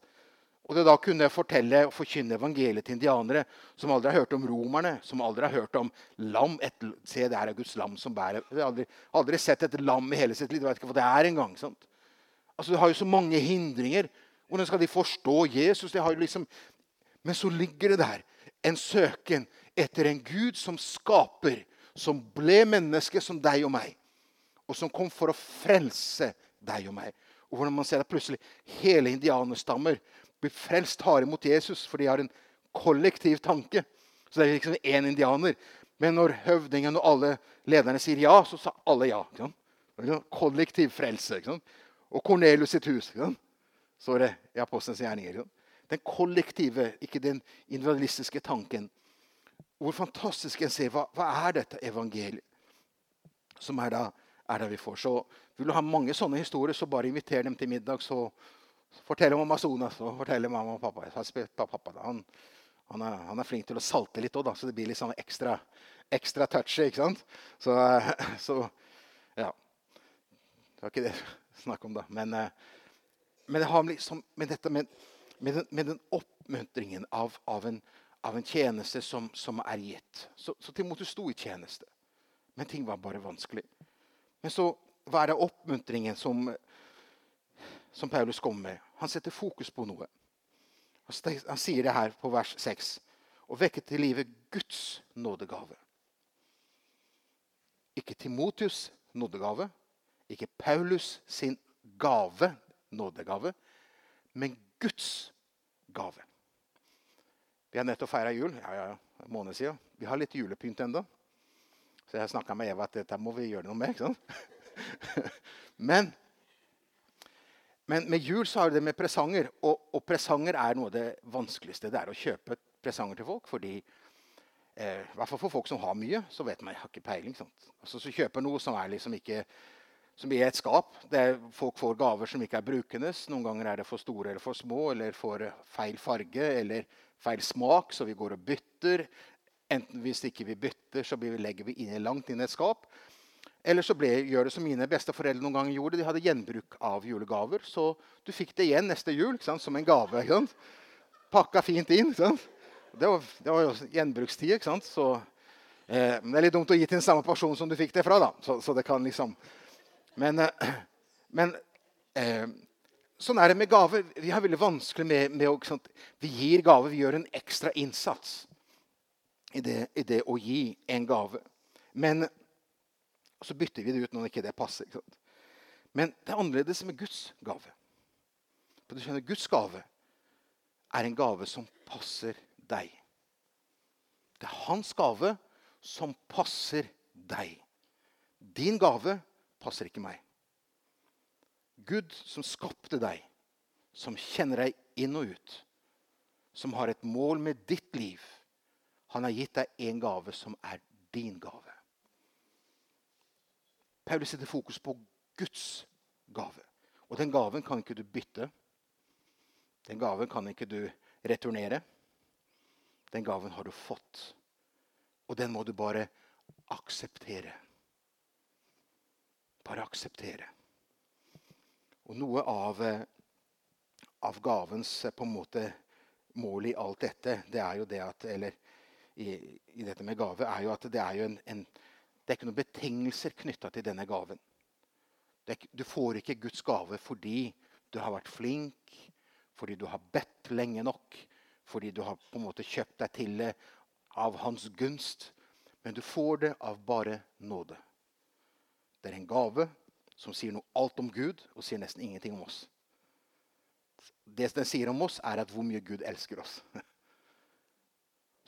Og det da kunne fortelle og forkynne evangeliet til indianere som aldri har hørt om romerne, som aldri har hørt om lam. Et, se, det er Guds lam som bærer. De har aldri, aldri, sett et lam i hele sitt liv. De vet ikke hva det er engang. Altså, du har jo så mange hindringer. Hvordan skal de forstå Jesus? De liksom... Men så ligger det der en søken etter en Gud som skaper som ble menneske som deg og meg, og som kom for å frelse deg og meg. Og hvordan man ser at plutselig hele indianerstammer blir frelst, harde mot Jesus, for de har en kollektiv tanke. Så det er liksom én indianer. Men når høvdingen og alle lederne sier ja, så sa alle ja. Kollektiv frelse. Og Kornelius sitt hus. Så er det i Apostelens gjerninger. Den kollektive, ikke den individualistiske tanken hvor fantastisk en ser hva, hva er dette evangeliet som er da, er det vi får. Så Vil du ha mange sånne historier, så bare inviter dem til middag. så Fortell om Amazonas og fortell om mamma og pappa. pappa han, han, er, han, er, flink til å salte litt òg, så det blir litt sånn ekstra, ekstra touchy. ikke sant? Så, så, ja. Det var ikke det snakk om, da. Men, men det har liksom, med, dette, med, med, den, med den oppmuntringen av, av en av en tjeneste som, som er gitt. Så, så Timotus sto i tjeneste. Men ting var bare vanskelig. Men så hva er det oppmuntringen som, som Paulus kommer med? Han setter fokus på noe. Han sier det her på vers 6. Å vekke til live Guds nådegave. Ikke Timotius nådegave, ikke Paulus sin gave, nådegave, men Guds gave. Vi har nettopp feira jul. Ja, ja, en måned siden. Vi har litt julepynt ennå. Så jeg snakka med Eva at dette må vi gjøre noe med. ikke sant? men, men med jul så har vi det med presanger. Og, og, presanger er noe av det vanskeligste. Det er å kjøpe presanger til folk. fordi eh, hvert fall for folk som har mye, så vet man jeg har ikke peiling. Sant? Altså, så kjøper noe som er liksom ikke som er et skap. Er, folk får gaver som ikke er brukende. Noen ganger er det for store eller for små, eller for feil farge eller feil smak, så vi går og bytter. Enten hvis ikke vi bytter, så legger vi inn, langt inn i et skap. Eller så ble, gjør det som mine besteforeldre noen ganger gjorde. De hadde gjenbruk av julegaver. Så du fikk det igjen neste jul sant, som en gave. Pakka fint inn. Det var, det var, jo gjenbrukstid. ikke sant? Så, eh, det er litt dumt å gi til den samme person som du fikk det fra. da. Så, så det kan liksom... Men, eh, men eh, Sånn er det med gaver. Vi har veldig vanskelig med, med å sånn, Vi gir gaver, vi gjør en ekstra innsats i det, i det å gi en gave. Men så bytter vi det ut når ikke det passer. Men det er annerledes med Guds gave. For du skjønner, Guds gave er en gave som passer deg. Det er hans gave som passer deg. Din gave passer ikke meg. Gud som skapte deg, som kjenner deg inn og ut, som har et mål med ditt liv, han har gitt deg en gave som er din gave. Paulus setter fokus på Guds gave. Og den gaven kan ikke du bytte. Den gaven kan ikke du returnere. Den gaven har du fått. Og den må du bare akseptere. Bare akseptere. Og noe av, eh, av gavens eh, på en måte mål i alt dette, det er jo det at Eller i, i dette med gave, er jo at det er jo en, en det er ikke noen betingelser knytta til denne gaven. Er, du får ikke Guds gave fordi du har vært flink, fordi du har bedt lenge nok, fordi du har på en måte kjøpt deg til det av hans gunst. Men du får det av bare nåde. Det er en gave som sier noe alt om Gud og sier nesten ingenting om oss. Det den sier om oss, er at hvor mye Gud elsker oss.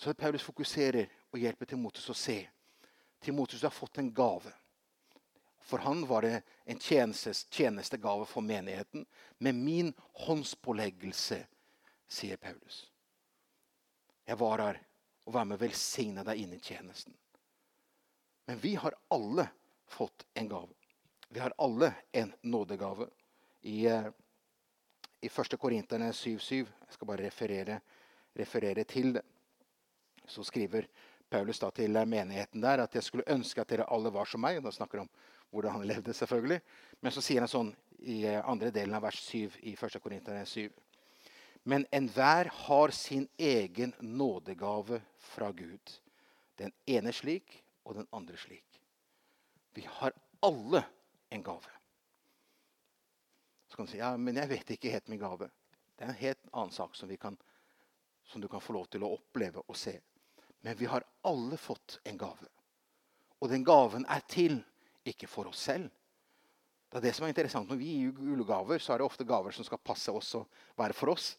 Så Paulus fokuserer og hjelper Timotus å se. Timotus har fått en gave. For han var det en tjenestegave for menigheten. Med min håndspåleggelse, sier Paulus. Jeg var her og var med å velsigne deg inn i tjenesten. Men vi har alle fått en gave. Vi har alle en nådegave. I, eh, i 1. Korinterne 7,7 Jeg skal bare referere, referere, til det. Så skriver Paulus da til menigheten der at jeg skulle ønske at dere alle var som meg. Da snakker han om hvordan han levde, selvfølgelig. Men så sier han sånn i eh, andre delen av vers 7 i 1. Korinterne 7. Men enhver har sin egen nådegave fra Gud. Den ene slik og den andre slik. Vi har alle en gave. Så kan du si ja, men jeg vet ikke helt min gave. Det er en helt annen sak som, kan, som du kan få lov til å oppleve og se. Men vi har alle fått en gave. Og den gaven er til, ikke for oss selv. Det er det som er interessant. Når vi gir julegaver, så er det ofte gaver som skal passe oss og være for oss.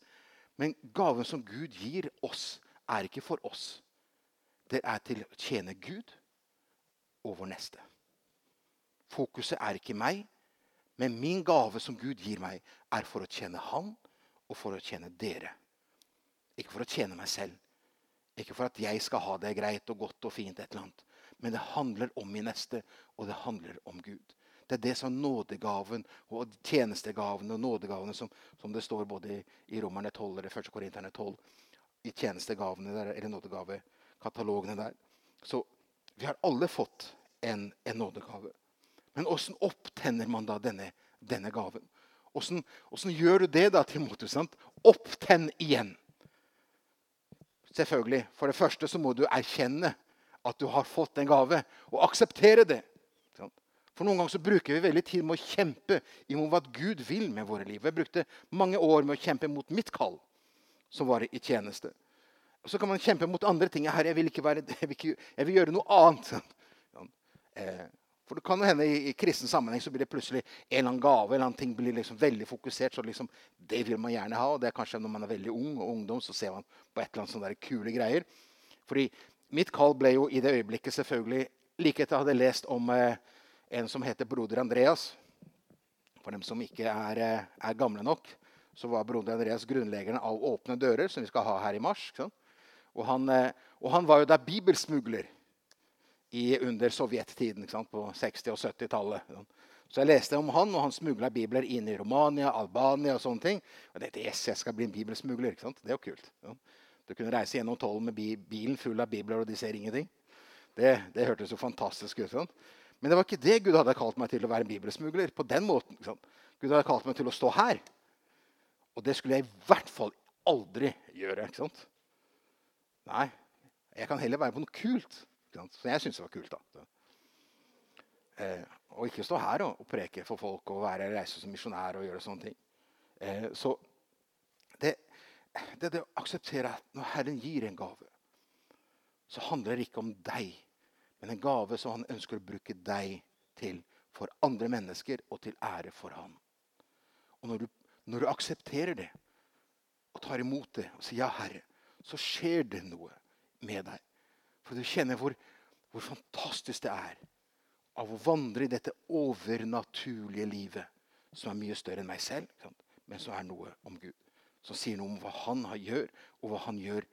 Men gaven som Gud gir oss, er ikke for oss. Det er til å tjene Gud og vår neste. Fokuset er ikke meg, men min gave som Gud gir meg, er for å tjene Han og for å tjene dere. Ikke for å tjene meg selv. Ikke for at jeg skal ha det greit og godt og fint. et eller annet. Men det handler om min neste, og det handler om Gud. Det er det som nådegaven og tjenestegavene og nådegavene som, som, det står både i, i Romerne 12 eller 1. Korinterne 12. I tjenestegavene der, eller nådegavekatalogene der. Så vi har alle fått en, en nådegave. Men åssen opptenner man da denne, denne gaven? Åssen gjør du det, da, Timotus? Opptenn igjen. Selvfølgelig. For det første så må du erkjenne at du har fått en gave, og akseptere det. For Noen ganger så bruker vi veldig tid med å kjempe imot hva Gud vil med våre liv. Jeg brukte mange år med å kjempe mot mitt kall, som var i tjeneste. Og Så kan man kjempe mot andre ting. Herre, jeg vil, ikke være, jeg vil, ikke, jeg vil gjøre noe annet. Eh, for det kan jo hende i, i kristen sammenheng så blir det plutselig en eller annen gave. en eller annen ting blir liksom veldig fokusert, så liksom, Det vil man gjerne ha. og det er kanskje Når man er veldig ung og ungdom, så ser man på et eller annet sånne kule greier. Fordi mitt kall ble jo i det øyeblikket selvfølgelig like etter jeg hadde lest om eh, en som heter broder Andreas. For dem som ikke er, eh, er, gamle nok, så var broder Andreas grunnleggeren av Åpne dører, som vi skal ha her i mars. Og han, eh, og han var jo da bibelsmugler i, under sovjettiden på 60- og 70-tallet. Så jeg leste om han, og han smugla bibler inn i Romania, Albania og sånne ting. Og det, yes, jeg skal bli en bibelsmugler. ikke sant? Det er jo kult. Du kunne reise gjennom tollen med bilen full av bibler, og de ser ingenting. Det, det hørtes jo fantastisk ut. Sant? Men det var ikke det Gud hadde kalt meg til å være en bibelsmugler. på den måten. Gud hadde kalt meg til å stå her. Og det skulle jeg i hvert fall aldri gjøre. ikke sant? Nei, jeg kan heller være på noe kult. Som jeg syntes var kult. da. Eh, og ikke stå her og, og, preke for folk og være reise som misjonær og gjøre sånne ting. Eh, så det, det, det å akseptere at når Herren gir en gave, så handler det ikke om deg, men en gave som han ønsker å bruke deg til for andre mennesker og til ære for han. Og når du, når du aksepterer det og tar imot det og sier ja, Herre, så skjer det noe med deg. For du kjenner hvor, hvor fantastisk det er av å vandre i dette overnaturlige livet, som er mye større enn meg selv, men som er noe om Gud. Som sier noe om hva han gjør, og hva han gjør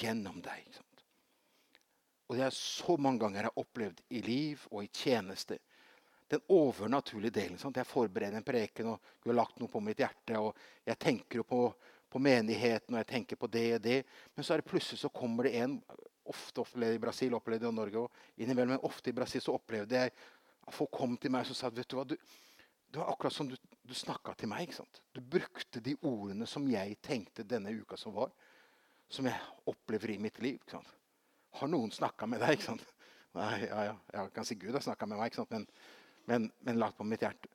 gjennom deg. Og det er så mange ganger jeg har opplevd i liv og i tjeneste. Den overnaturlige delen. Sant? Jeg forbereder en preken, og Gud har lagt noe på mitt hjerte. og Jeg tenker på, på menigheten og jeg tenker på det og det. Men så er det plutselig så kommer det en ofte opplevde i Brasil, opplevde i Norge og innimellom, men ofte i Brasil så opplevde jeg Folk kom til meg og sa vet du hva, du, det var akkurat som du, du snakka til meg. ikke sant? Du brukte de ordene som jeg tenkte denne uka som var, som jeg opplever i mitt liv. ikke sant? Har noen snakka med deg? ikke sant? Nei, ja, ja, Jeg kan si Gud har snakka med meg, ikke sant? men, men, men lagt på mitt hjerte.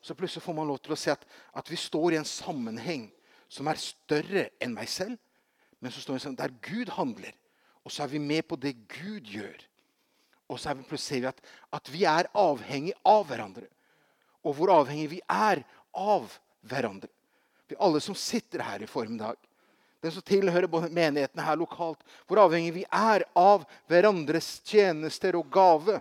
Så plutselig får man lov til å se at, at vi står i en sammenheng som er større enn meg selv, men så står vi sånn, der Gud handler. Og så er vi med på det Gud gjør. Og så vi ser vi at, at vi er avhengig av hverandre. Og hvor avhengig vi er av hverandre. Vi alle som sitter her i formiddag, den som tilhører både menighetene her lokalt, hvor avhengig vi er av hverandres tjenester og gave.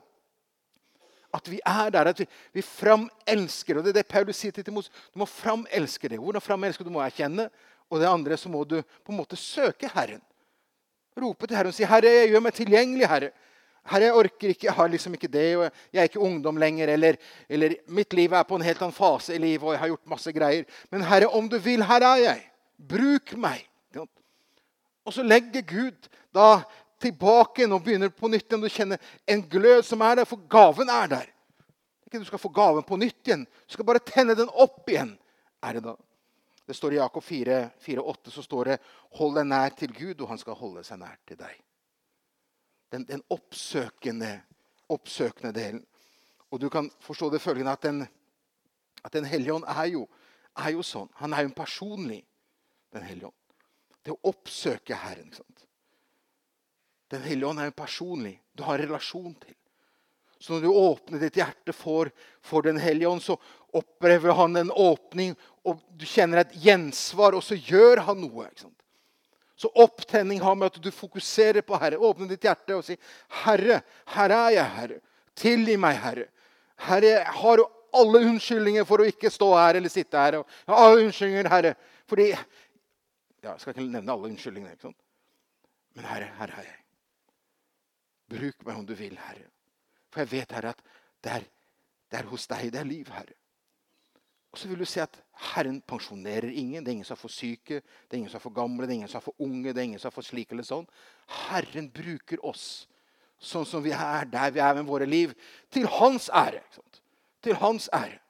At vi er der, at vi, vi framelsker. Og det er det Paulus sier til Timos. Du må framelske det. Hvordan framelske? du? må erkjenne. Og det andre så må du på en måte søke Herren. Rope til Herren og si, 'Herre, jeg gjør meg tilgjengelig, Herre.' Herre, jeg orker ikke, jeg har liksom ikke det, og jeg er ikke ungdom lenger. Eller, eller mitt liv er på en helt annen fase i livet, og jeg har gjort masse greier. Men Herre, om du vil, her er jeg. Bruk meg. Og så legger Gud da tilbake og begynner på nytt igjen. Du kjenner en glød som er der, for gaven er der. Ikke du skal få gaven på nytt igjen. Du skal bare tenne den opp igjen. er Det da. Det står I Jakob 4, 4 8 så står det 'Hold deg nær til Gud, og han skal holde seg nær til deg'. Den, den oppsøkende, oppsøkende delen. Og du kan forstå det følgende at Den, at den hellige ånd er jo, er jo sånn. Han er jo en personlig, Den hellige ånd. Det å oppsøke Herren. ikke Sant? Den hellige ånd er jo personlig. Du har en relasjon til. Så når du åpner ditt hjerte for, for Den hellige ånd, så opplever han en åpning, og du kjenner et gjensvar, og så gjør han noe. Så opptenning har med at du fokuserer på Herre. Åpne ditt hjerte og si, 'Herre, her er jeg, Herre. Tilgi meg, Herre.' Herre, jeg har jo alle unnskyldninger for å ikke stå her eller sitte her. Jeg har unnskyldninger, Herre. Fordi ja, Jeg skal ikke nevne alle unnskyldningene. ikke sant? Men Herre, her er jeg. Bruk meg om du vil, Herre. For jeg vet, Herre, at det er, det er hos deg det er liv, Herre. Og så vil du se at Herren pensjonerer ingen. Det er ingen som er for syke, det er ingen som er for gamle, det er ingen som er for unge. det er ingen som er for slik eller sånn. Herren bruker oss sånn som vi er der vi er med våre liv, til hans ære. Til hans ære.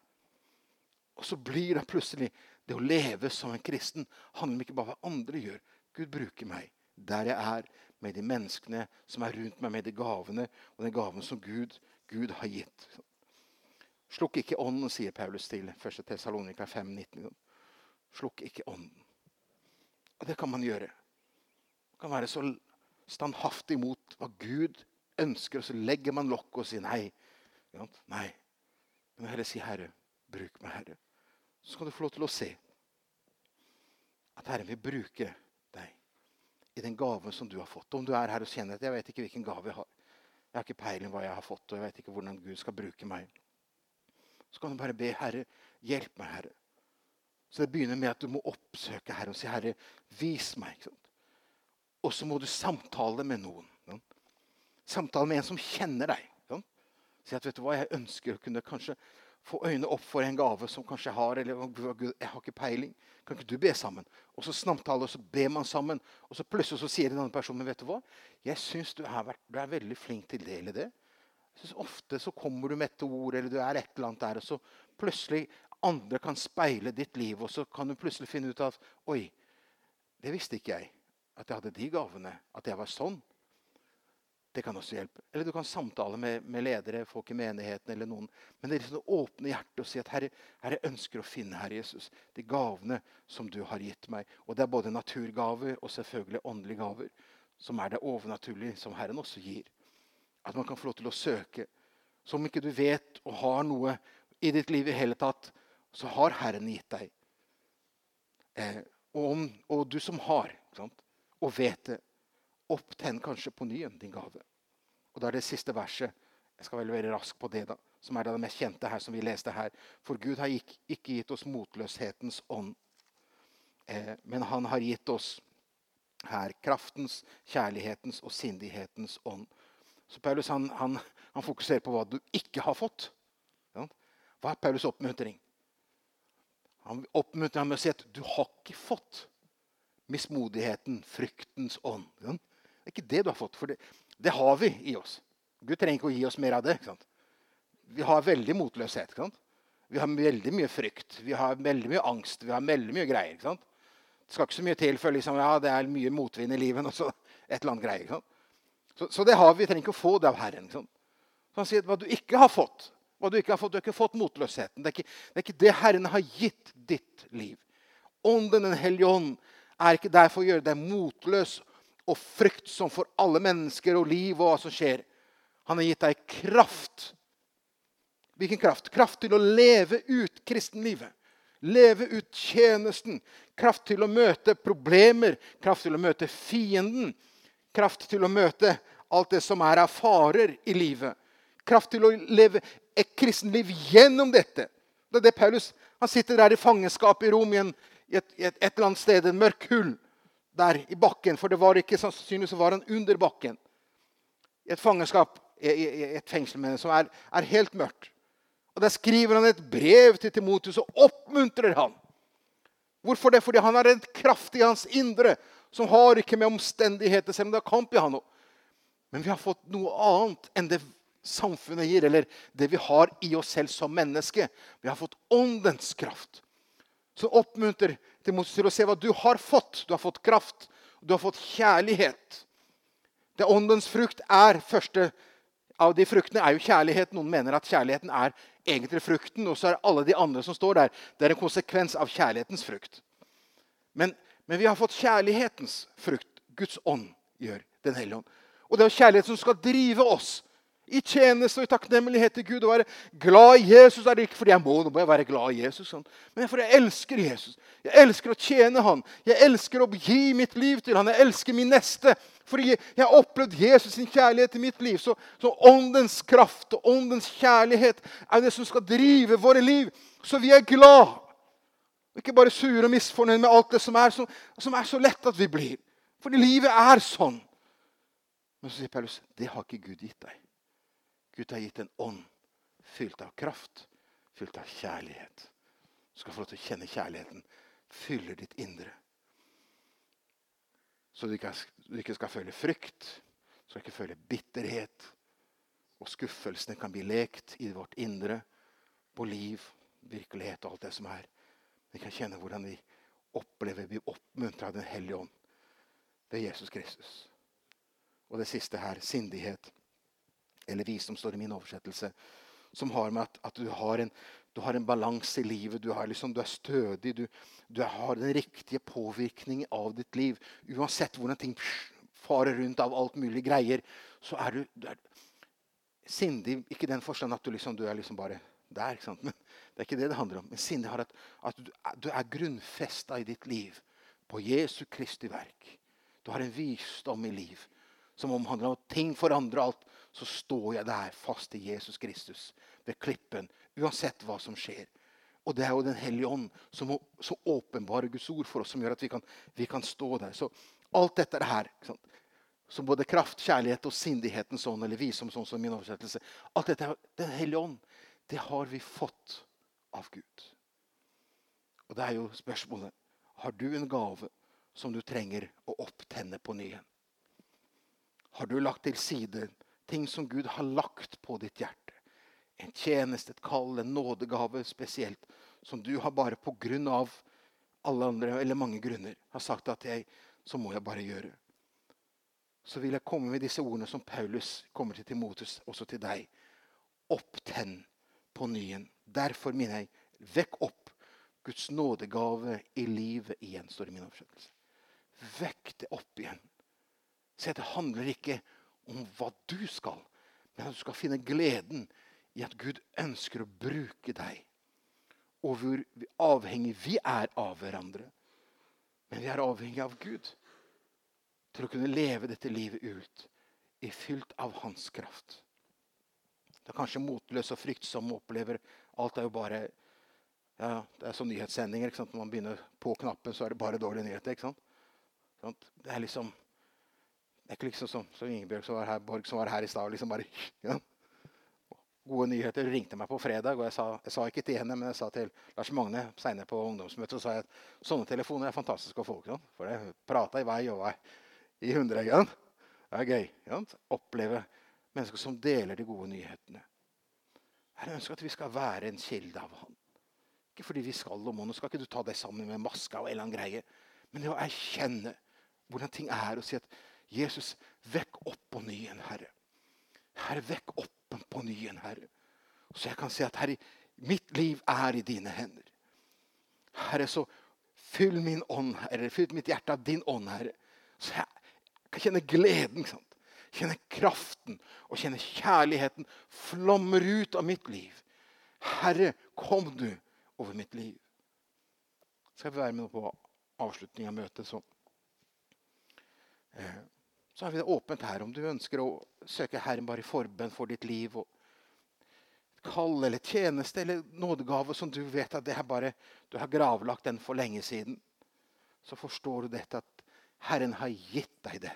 Og så blir det plutselig det å leve som en kristen handler ikke bare om hva andre gjør. Gud bruker meg der jeg er, med de menneskene som er rundt meg, med de gavene og den gaven som Gud, Gud har gitt. Slukk ikke ånden, sier Paulus til 1. Tessalonika 5, 19. Slukk ikke ånden. Og det kan man gjøre. Man kan være så standhaftig mot hva Gud ønsker, og så legger man lokket og sier nei. Nei. Men heller si, 'Herre, bruk meg, Herre'. Så skal du få lov til å se at Herren vil bruke deg i den gaven som du har fått. Om du er her og kjenner at jeg vet ikke hvilken gave jeg har. Jeg har ikke peiling hva jeg har fått, og jeg vet ikke hvordan Gud skal bruke meg. Så kan du bare be Herre, hjelp meg, Herre. Så det begynner med at du må oppsøke Herre og si, Herre, vis meg. Og så må du samtale med noen. Ja? Samtale med en som kjenner deg. Ja? Si at vet du hva, jeg ønsker å kunne kanskje få øynene opp for en gave som kanskje jeg har, eller jeg har ikke peiling. Kan ikke du be sammen? Og så samtale, og så ber man sammen. Og så plutselig så sier en annen person men vet du hva? Jeg syns du, du, er veldig flink til det eller det. Jeg synes Ofte så kommer du med et ord, eller du er et eller annet der, og så plutselig andre kan speile ditt liv, og så kan du plutselig finne ut at Oi, det visste ikke jeg. At jeg hadde de gavene. At jeg var sånn. Det kan også hjelpe. Eller du kan samtale med, med ledere, folk i menigheten eller noen. Men det er liksom å åpne hjertet og si at herre, herre, jeg ønsker å finne Herre Jesus, de gavene som du har gitt meg. Og det er både naturgaver og selvfølgelig åndelige gaver, som er det overnaturlige, som Herren også gir. At man kan få lov til å søke. Så om ikke du vet og har noe i ditt liv i hele tatt, så har Herren gitt deg. Eh, og, om, og, du som har, og vet det, Opptenn kanskje på ny din gave. Og da er det siste verset. Jeg skal vel være rask på det, da. Som er det mest kjente her, som vi leste her. For Gud har ikke gitt oss motløshetens ånd. Eh, men han har gitt oss her kraftens, kjærlighetens og sindighetens ånd. Så Paulus han, han, han fokuserer på hva du ikke har fått. Hva er Paulus' oppmuntring? Han oppmuntrer ham med å si at du har ikke fått mismodigheten, fryktens ånd. Det er ikke det du har fått, for det, det har vi i oss. Gud trenger ikke å gi oss mer av det. ikke sant? Vi har veldig motløshet. ikke sant? Vi har veldig mye frykt, vi har veldig mye angst, vi har veldig mye greier. ikke sant? Det skal ikke så mye til før liksom, ja, det er mye motvind i livet. og et eller annet greier. Så, så, det har vi. Vi trenger ikke å få det av Herren. Liksom. Så han sier hva du ikke har fått. hva Du ikke har fått, du har ikke fått motløsheten. Det er ikke, det er ikke det Herren har gitt ditt liv. Ånden, Den hellige ånd, er ikke der for å gjøre deg motløs og fryktsom for alle mennesker og liv og hva som skjer. Han har gitt deg kraft. Hvilken kraft? Kraft til å leve ut kristenlivet. Leve ut tjenesten. Kraft til å møte problemer. Kraft til å møte fienden. Kraft til å møte alt det som er av farer i livet. Kraft til å leve et kristenliv gjennom dette. Det er det Paulus han sitter der i fangenskap i Rom, i, et, et, et, eller annet sted, en mørk hull der i bakken. For det var ikke sannsynligvis var han under bakken. I et fangenskap, i, i et fengsel med, som er, er helt mørkt. Og Der skriver han et brev til Timotius og oppmuntrer han. Hvorfor det? Fordi han har en kraft i hans indre som har ikke med omstendigheter selv om det er kamp i han. Men vi har fått noe annet enn det samfunnet gir, eller det vi har i oss selv som menneske. Vi har fått åndens kraft. Som oppmuntrer Timoteus til å se hva du har fått. Du har fått kraft, du har fått kjærlighet. Det åndens frukt er første av de fruktene er jo kjærlighet. Noen mener at kjærligheten er egentlig frukten, og så er alle de andre som står der, det er en konsekvens av kjærlighetens frukt. Men, men vi har fått kjærlighetens frukt. Guds ånd gjør Den hellige ånd. Og det er kjærlighet som skal drive oss i tjeneste og i takknemlighet til Gud. Å være glad i Jesus er det ikke fordi jeg må, nå må jeg være glad i Jesus, sånn. men fordi jeg elsker Jesus. Jeg elsker å tjene han. Jeg elsker å gi mitt liv til han. Jeg elsker min neste. Fordi jeg har opplevd Jesus sin kjærlighet i mitt liv. Så, så åndens kraft og åndens kjærlighet er det som skal drive våre liv. Så vi er glad. Og ikke bare sure og misfornøyd med alt det som er, som, som er så lett at vi blir. Fordi livet er sånn. Men så sier Paulus det har ikke Gud gitt deg. Gud har gitt en ånd fylt av kraft, fylt av kjærlighet. Du skal få lov til å kjenne kjærligheten. Fyller ditt indre. Så du ikke, du ikke skal føle frykt, du skal ikke føle bitterhet. Og skuffelsene kan bli lekt i vårt indre, på liv, virkelighet og alt det som er. Vi kan kjenne hvordan vi opplever, vi oppmuntrer av Den hellige ånd ved Jesus Kristus. Og det siste her sindighet eller visdom, står i min oversettelse, som har med at, at du har en, en balanse i livet. Du, liksom, du er stødig. Du, du, har den riktige påvirkningen av ditt liv. Uansett hvordan ting farer rundt av alt mulig greier, så er du, du er sindig. Ikke den forstand at du, liksom, du er liksom bare der. Men det er ikke det det handler om. Men sinne har at, at du, er grunnfesta i ditt liv på Jesu Kristi verk. Du har en visdom i liv som omhandler at ting forandrer alt så står jeg der fast i Jesus Kristus ved klippen, uansett hva som skjer. Og det er jo Den hellige ånd som, som åpenbarer Guds ord for oss, som gjør at vi kan, vi kan stå der. Så alt dette her, som både kraft, kjærlighet og sindighetens ånd, eller visdomsånd som min oversettelse Alt dette, er Den hellige ånd, det har vi fått av Gud. Og det er jo spørsmålet Har du en gave som du trenger å opptenne på ny? Har du lagt til side ting som Gud har lagt på ditt hjerte. En tjeneste, et kall, en nådegave spesielt. Som du har bare på grunn av alle andre, eller mange grunner, har sagt at jeg, så må jeg bare gjøre. Så vil jeg komme med disse ordene som Paulus kommer til Timotus, også til deg. Opptenn på nyen. Derfor minner jeg, vekk opp Guds nådegave i livet igjen, står i min oversettelse. Vekk det opp igjen. Se, det handler ikke om hva du skal, men at du skal finne gleden i at Gud ønsker å bruke deg. Og hvor avhengig vi er av hverandre. Men vi er avhengig av Gud til å kunne leve dette livet ut i fylt av Hans kraft. Det er kanskje motløs og fryktsomme opplever alt er jo bare ja, Det er som nyhetssendinger. Når man begynner på knappen, så er det bare dårlige nyheter. ikke sant? Det er liksom det er ikke liksom som, som Ingebjørg som var her, Borg som var her i stad. Liksom bare, ja. Gode nyheter. ringte meg på fredag, og jeg sa, jeg sa, ikke til henne, men jeg sa til Lars Magne senere på ungdomsmøtet så sa jeg at sånne telefoner er fantastiske å få. Sånn, for det prata i vei og vei i hundre. Igjen. Det er gøy. Oppleve mennesker som deler de gode nyhetene. Herren ønsker at vi skal være en kilde av Han. Ikke fordi vi skal og må. Nå skal ikke du ta deg sammen med maska og en eller annen greie. Men det å erkjenne hvordan ting er, og si at Jesus, vekk opp på ny en Herre. Herre, vekk opp på ny en Herre. Så jeg kan si at Herre, mitt liv er i dine hender. Herre, så fyll min ånd, Herre. Fyll mitt hjerte av din ånd, Herre. Så jeg kan kjenne gleden. ikke sant? Kjenne kraften og kjenne kjærligheten flommer ut av mitt liv. Herre, kom du over mitt liv. Skal vi være med på avslutningen av møtet, så eh, så har vi det åpent her om du ønsker å søke Herren bare i forbønn for ditt liv. og Kall eller tjeneste eller nådegave som du vet at det er bare, du har gravlagt den for lenge siden. Så forstår du dette at Herren har gitt deg det.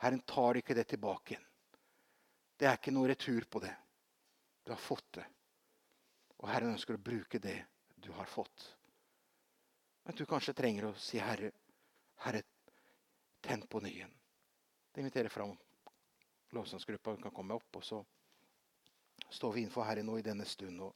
Herren tar ikke det tilbake igjen. Det er ikke noe retur på det. Du har fått det. Og Herren ønsker å bruke det du har fått. Men du kanskje trenger å si, 'Herre, Herre, tenn på nyen'. Det inviterer fram lovsangsgruppa kan komme opp. Og så står vi innenfor Herren nå i denne stund og